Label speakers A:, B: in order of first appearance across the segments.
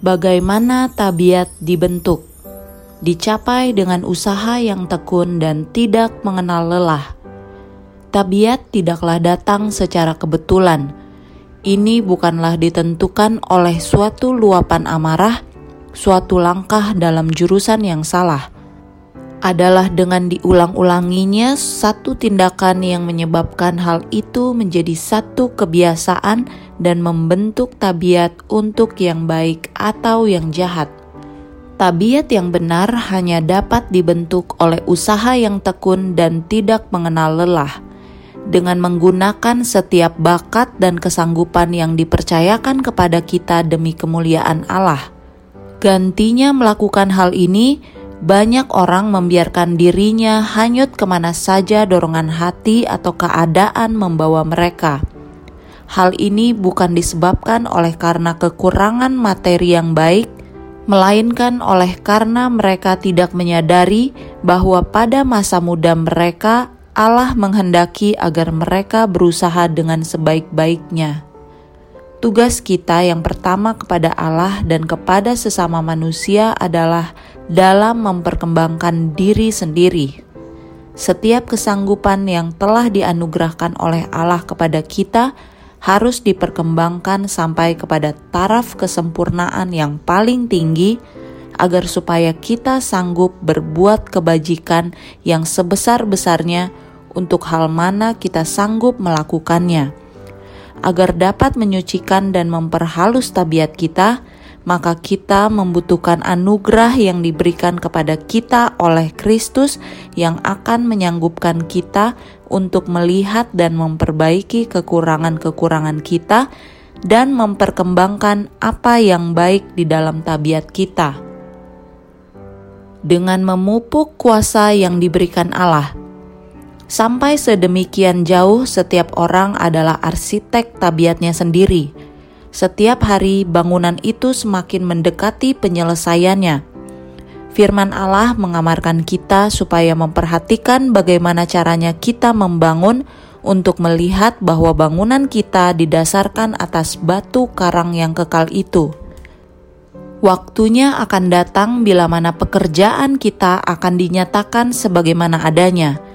A: Bagaimana tabiat dibentuk? Dicapai dengan usaha yang tekun dan tidak mengenal lelah. Tabiat tidaklah datang secara kebetulan. Ini bukanlah ditentukan oleh suatu luapan amarah, suatu langkah dalam jurusan yang salah adalah dengan diulang-ulanginya satu tindakan yang menyebabkan hal itu menjadi satu kebiasaan dan membentuk tabiat untuk yang baik atau yang jahat. Tabiat yang benar hanya dapat dibentuk oleh usaha yang tekun dan tidak mengenal lelah. Dengan menggunakan setiap bakat dan kesanggupan yang dipercayakan kepada kita demi kemuliaan Allah. Gantinya melakukan hal ini, banyak orang membiarkan dirinya hanyut ke mana saja dorongan hati atau keadaan membawa mereka. Hal ini bukan disebabkan oleh karena kekurangan materi yang baik, melainkan oleh karena mereka tidak menyadari bahwa pada masa muda mereka Allah menghendaki agar mereka berusaha dengan sebaik-baiknya. Tugas kita yang pertama kepada Allah dan kepada sesama manusia adalah dalam memperkembangkan diri sendiri. Setiap kesanggupan yang telah dianugerahkan oleh Allah kepada kita harus diperkembangkan sampai kepada taraf kesempurnaan yang paling tinggi, agar supaya kita sanggup berbuat kebajikan yang sebesar-besarnya untuk hal mana kita sanggup melakukannya agar dapat menyucikan dan memperhalus tabiat kita, maka kita membutuhkan anugerah yang diberikan kepada kita oleh Kristus yang akan menyanggupkan kita untuk melihat dan memperbaiki kekurangan-kekurangan kita dan memperkembangkan apa yang baik di dalam tabiat kita. Dengan memupuk kuasa yang diberikan Allah, Sampai sedemikian jauh, setiap orang adalah arsitek tabiatnya sendiri. Setiap hari, bangunan itu semakin mendekati penyelesaiannya. Firman Allah mengamarkan kita supaya memperhatikan bagaimana caranya kita membangun untuk melihat bahwa bangunan kita didasarkan atas batu karang yang kekal itu. Waktunya akan datang bila mana pekerjaan kita akan dinyatakan sebagaimana adanya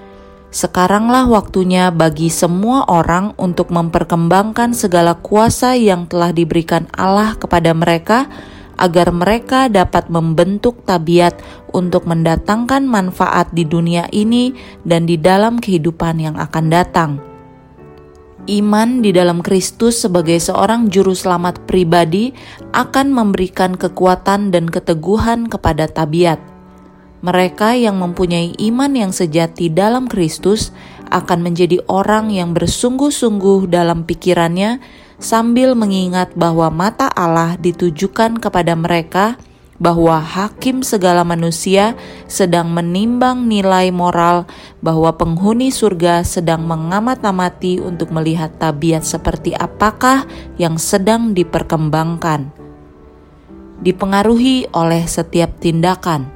A: Sekaranglah waktunya bagi semua orang untuk memperkembangkan segala kuasa yang telah diberikan Allah kepada mereka, agar mereka dapat membentuk tabiat untuk mendatangkan manfaat di dunia ini dan di dalam kehidupan yang akan datang. Iman di dalam Kristus sebagai seorang juru selamat pribadi akan memberikan kekuatan dan keteguhan kepada tabiat mereka yang mempunyai iman yang sejati dalam Kristus akan menjadi orang yang bersungguh-sungguh dalam pikirannya sambil mengingat bahwa mata Allah ditujukan kepada mereka bahwa hakim segala manusia sedang menimbang nilai moral bahwa penghuni surga sedang mengamat-amati untuk melihat tabiat seperti apakah yang sedang diperkembangkan. Dipengaruhi oleh setiap tindakan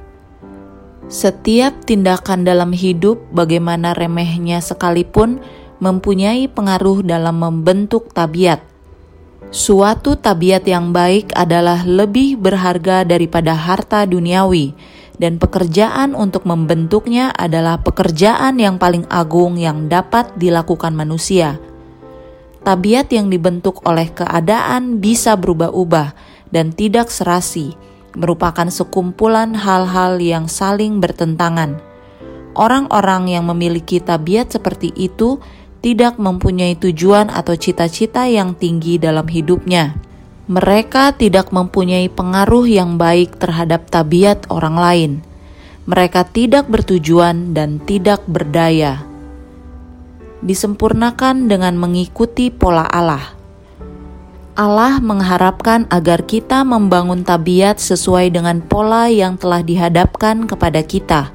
A: setiap tindakan dalam hidup, bagaimana remehnya sekalipun, mempunyai pengaruh dalam membentuk tabiat. Suatu tabiat yang baik adalah lebih berharga daripada harta duniawi, dan pekerjaan untuk membentuknya adalah pekerjaan yang paling agung yang dapat dilakukan manusia. Tabiat yang dibentuk oleh keadaan bisa berubah-ubah dan tidak serasi merupakan sekumpulan hal-hal yang saling bertentangan. Orang-orang yang memiliki tabiat seperti itu tidak mempunyai tujuan atau cita-cita yang tinggi dalam hidupnya. Mereka tidak mempunyai pengaruh yang baik terhadap tabiat orang lain. Mereka tidak bertujuan dan tidak berdaya. Disempurnakan dengan mengikuti pola Allah Allah mengharapkan agar kita membangun tabiat sesuai dengan pola yang telah dihadapkan kepada kita.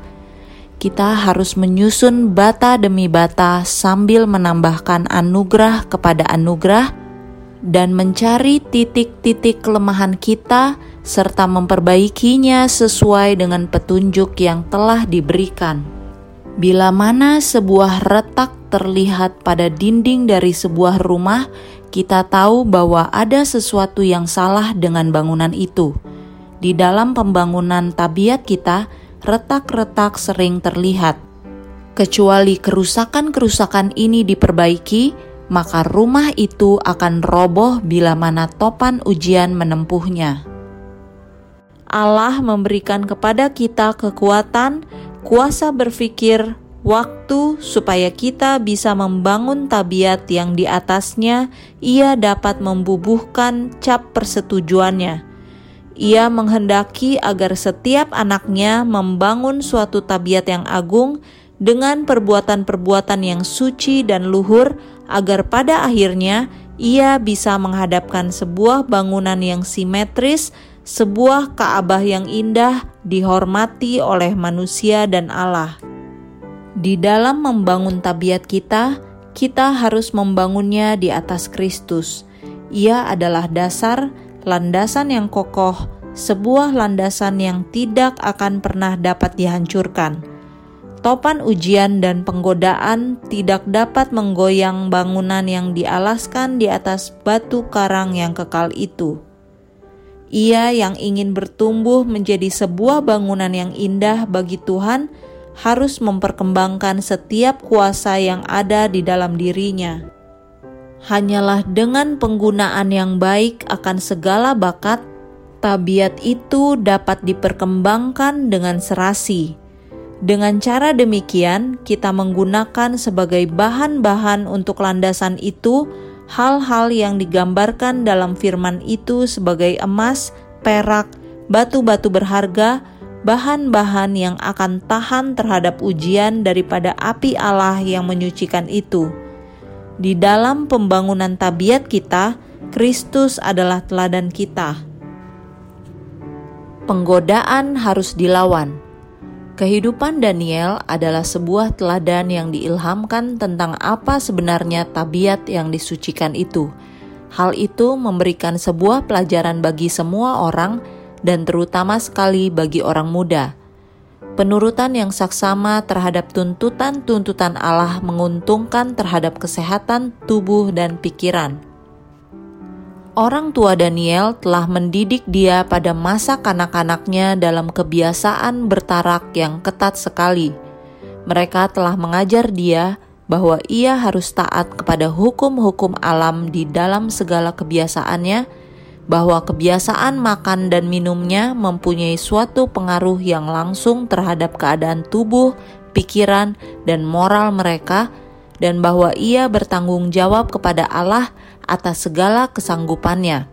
A: Kita harus menyusun bata demi bata sambil menambahkan anugerah kepada anugerah dan mencari titik-titik kelemahan kita serta memperbaikinya sesuai dengan petunjuk yang telah diberikan. Bila mana sebuah retak terlihat pada dinding dari sebuah rumah, kita tahu bahwa ada sesuatu yang salah dengan bangunan itu. di dalam pembangunan tabiat kita, retak-retak sering terlihat. Kecuali kerusakan-kerusakan ini diperbaiki, maka rumah itu akan roboh bila mana topan ujian menempuhnya. Allah memberikan kepada kita kekuatan, kuasa berpikir, waktu supaya kita bisa membangun tabiat yang di atasnya ia dapat membubuhkan cap persetujuannya. Ia menghendaki agar setiap anaknya membangun suatu tabiat yang agung dengan perbuatan-perbuatan yang suci dan luhur, agar pada akhirnya ia bisa menghadapkan sebuah bangunan yang simetris, sebuah Ka'bah yang indah, dihormati oleh manusia dan Allah. Di dalam membangun tabiat kita, kita harus membangunnya di atas Kristus. Ia adalah dasar, landasan yang kokoh, sebuah landasan yang tidak akan pernah dapat dihancurkan. Topan ujian dan penggodaan tidak dapat menggoyang bangunan yang dialaskan di atas batu karang yang kekal itu. Ia yang ingin bertumbuh menjadi sebuah bangunan yang indah bagi Tuhan harus memperkembangkan setiap kuasa yang ada di dalam dirinya. Hanyalah dengan penggunaan yang baik akan segala bakat, tabiat itu dapat diperkembangkan dengan serasi. Dengan cara demikian, kita menggunakan sebagai bahan-bahan untuk landasan itu hal-hal yang digambarkan dalam firman itu sebagai emas, perak, batu-batu berharga, bahan-bahan yang akan tahan terhadap ujian daripada api Allah yang menyucikan itu. Di dalam pembangunan tabiat kita, Kristus adalah teladan kita. Penggodaan harus dilawan. Kehidupan Daniel adalah sebuah teladan yang diilhamkan tentang apa sebenarnya tabiat yang disucikan itu. Hal itu memberikan sebuah pelajaran bagi semua orang dan terutama sekali bagi orang muda. Penurutan yang saksama terhadap tuntutan-tuntutan Allah menguntungkan terhadap kesehatan tubuh dan pikiran. Orang tua Daniel telah mendidik dia pada masa kanak-kanaknya dalam kebiasaan bertarak yang ketat sekali. Mereka telah mengajar dia bahwa ia harus taat kepada hukum-hukum alam di dalam segala kebiasaannya bahwa kebiasaan makan dan minumnya mempunyai suatu pengaruh yang langsung terhadap keadaan tubuh, pikiran, dan moral mereka, dan bahwa ia bertanggung jawab kepada Allah atas segala kesanggupannya.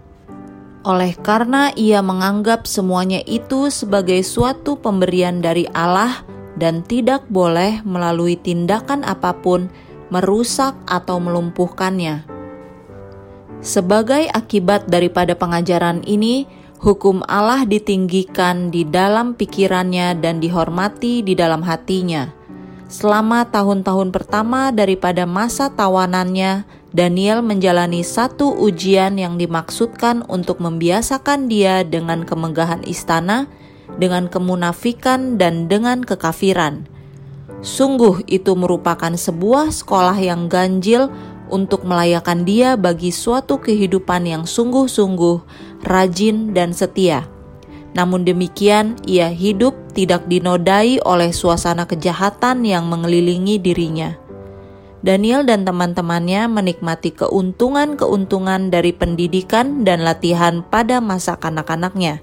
A: Oleh karena ia menganggap semuanya itu sebagai suatu pemberian dari Allah dan tidak boleh melalui tindakan apa pun merusak atau melumpuhkannya. Sebagai akibat daripada pengajaran ini, hukum Allah ditinggikan di dalam pikirannya dan dihormati di dalam hatinya. Selama tahun-tahun pertama daripada masa tawanannya, Daniel menjalani satu ujian yang dimaksudkan untuk membiasakan dia dengan kemegahan istana, dengan kemunafikan, dan dengan kekafiran. Sungguh, itu merupakan sebuah sekolah yang ganjil untuk melayakan dia bagi suatu kehidupan yang sungguh-sungguh, rajin, dan setia. Namun demikian, ia hidup tidak dinodai oleh suasana kejahatan yang mengelilingi dirinya. Daniel dan teman-temannya menikmati keuntungan-keuntungan dari pendidikan dan latihan pada masa kanak-kanaknya.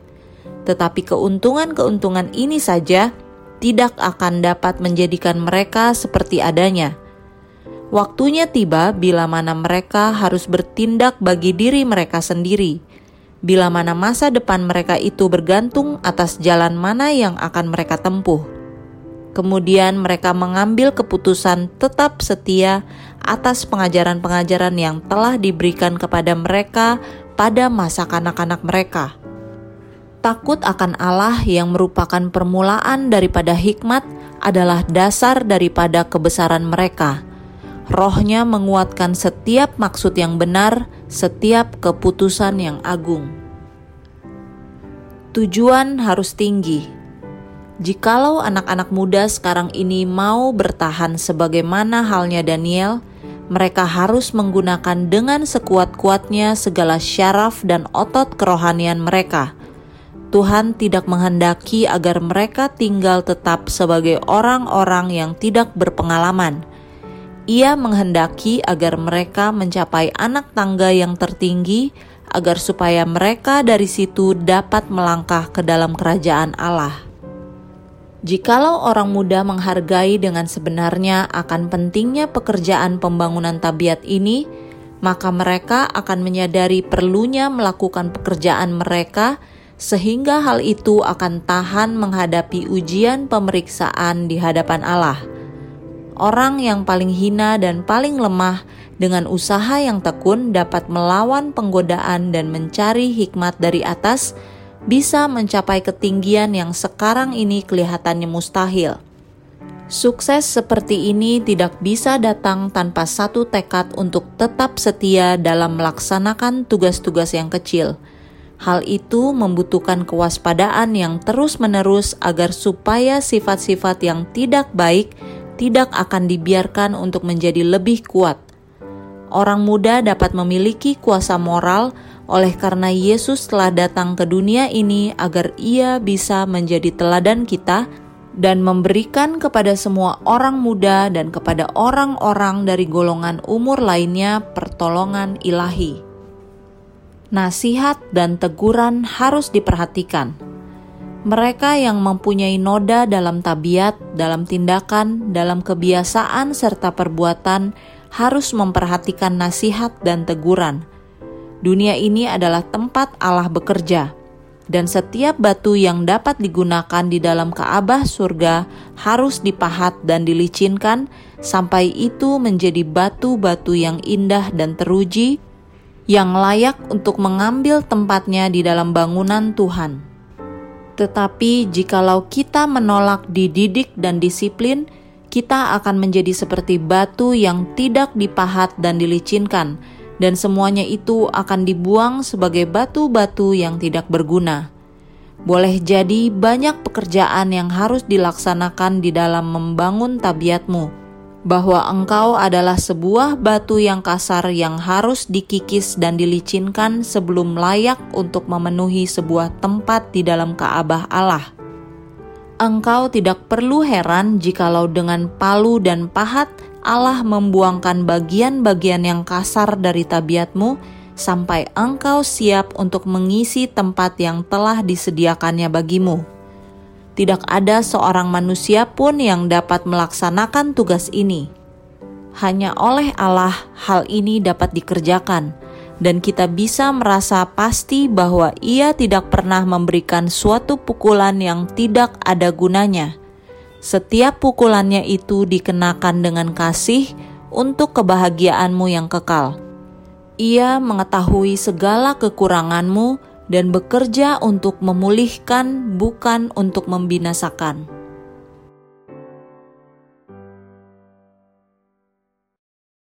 A: Tetapi keuntungan-keuntungan ini saja tidak akan dapat menjadikan mereka seperti adanya Waktunya tiba bila mana mereka harus bertindak bagi diri mereka sendiri, bila mana masa depan mereka itu bergantung atas jalan mana yang akan mereka tempuh. Kemudian mereka mengambil keputusan tetap setia atas pengajaran-pengajaran yang telah diberikan kepada mereka pada masa kanak-kanak mereka. Takut akan Allah yang merupakan permulaan daripada hikmat adalah dasar daripada kebesaran mereka Rohnya menguatkan setiap maksud yang benar, setiap keputusan yang agung. Tujuan harus tinggi. Jikalau anak-anak muda sekarang ini mau bertahan sebagaimana halnya Daniel, mereka harus menggunakan dengan sekuat-kuatnya segala syaraf dan otot kerohanian mereka. Tuhan tidak menghendaki agar mereka tinggal tetap sebagai orang-orang yang tidak berpengalaman. Ia menghendaki agar mereka mencapai anak tangga yang tertinggi, agar supaya mereka dari situ dapat melangkah ke dalam kerajaan Allah. Jikalau orang muda menghargai dengan sebenarnya akan pentingnya pekerjaan pembangunan tabiat ini, maka mereka akan menyadari perlunya melakukan pekerjaan mereka sehingga hal itu akan tahan menghadapi ujian pemeriksaan di hadapan Allah. Orang yang paling hina dan paling lemah dengan usaha yang tekun dapat melawan penggodaan dan mencari hikmat dari atas, bisa mencapai ketinggian yang sekarang ini kelihatannya mustahil. Sukses seperti ini tidak bisa datang tanpa satu tekad untuk tetap setia dalam melaksanakan tugas-tugas yang kecil Hal itu membutuhkan kewaspadaan yang terus-menerus agar supaya sifat-sifat yang tidak baik tidak akan dibiarkan untuk menjadi lebih kuat. Orang muda dapat memiliki kuasa moral oleh karena Yesus telah datang ke dunia ini agar ia bisa menjadi teladan kita dan memberikan kepada semua orang muda dan kepada orang-orang dari golongan umur lainnya pertolongan ilahi nasihat dan teguran harus diperhatikan. Mereka yang mempunyai noda dalam tabiat, dalam tindakan, dalam kebiasaan, serta perbuatan harus memperhatikan nasihat dan teguran. Dunia ini adalah tempat Allah bekerja, dan setiap batu yang dapat digunakan di dalam Ka'bah surga harus dipahat dan dilicinkan sampai itu menjadi batu-batu yang indah dan teruji yang layak untuk mengambil tempatnya di dalam bangunan Tuhan. Tetapi jikalau kita menolak dididik dan disiplin, kita akan menjadi seperti batu yang tidak dipahat dan dilicinkan, dan semuanya itu akan dibuang sebagai batu-batu yang tidak berguna. Boleh jadi banyak pekerjaan yang harus dilaksanakan di dalam membangun tabiatmu, bahwa engkau adalah sebuah batu yang kasar yang harus dikikis dan dilicinkan sebelum layak untuk memenuhi sebuah tempat di dalam Ka'bah Allah. Engkau tidak perlu heran jikalau dengan palu dan pahat Allah membuangkan bagian-bagian yang kasar dari tabiatmu sampai engkau siap untuk mengisi tempat yang telah disediakannya bagimu tidak ada seorang manusia pun yang dapat melaksanakan tugas ini. Hanya oleh Allah hal ini dapat dikerjakan, dan kita bisa merasa pasti bahwa Ia tidak pernah memberikan suatu pukulan yang tidak ada gunanya. Setiap pukulannya itu dikenakan dengan kasih untuk kebahagiaanmu yang kekal. Ia mengetahui segala kekuranganmu dan bekerja untuk memulihkan, bukan untuk membinasakan.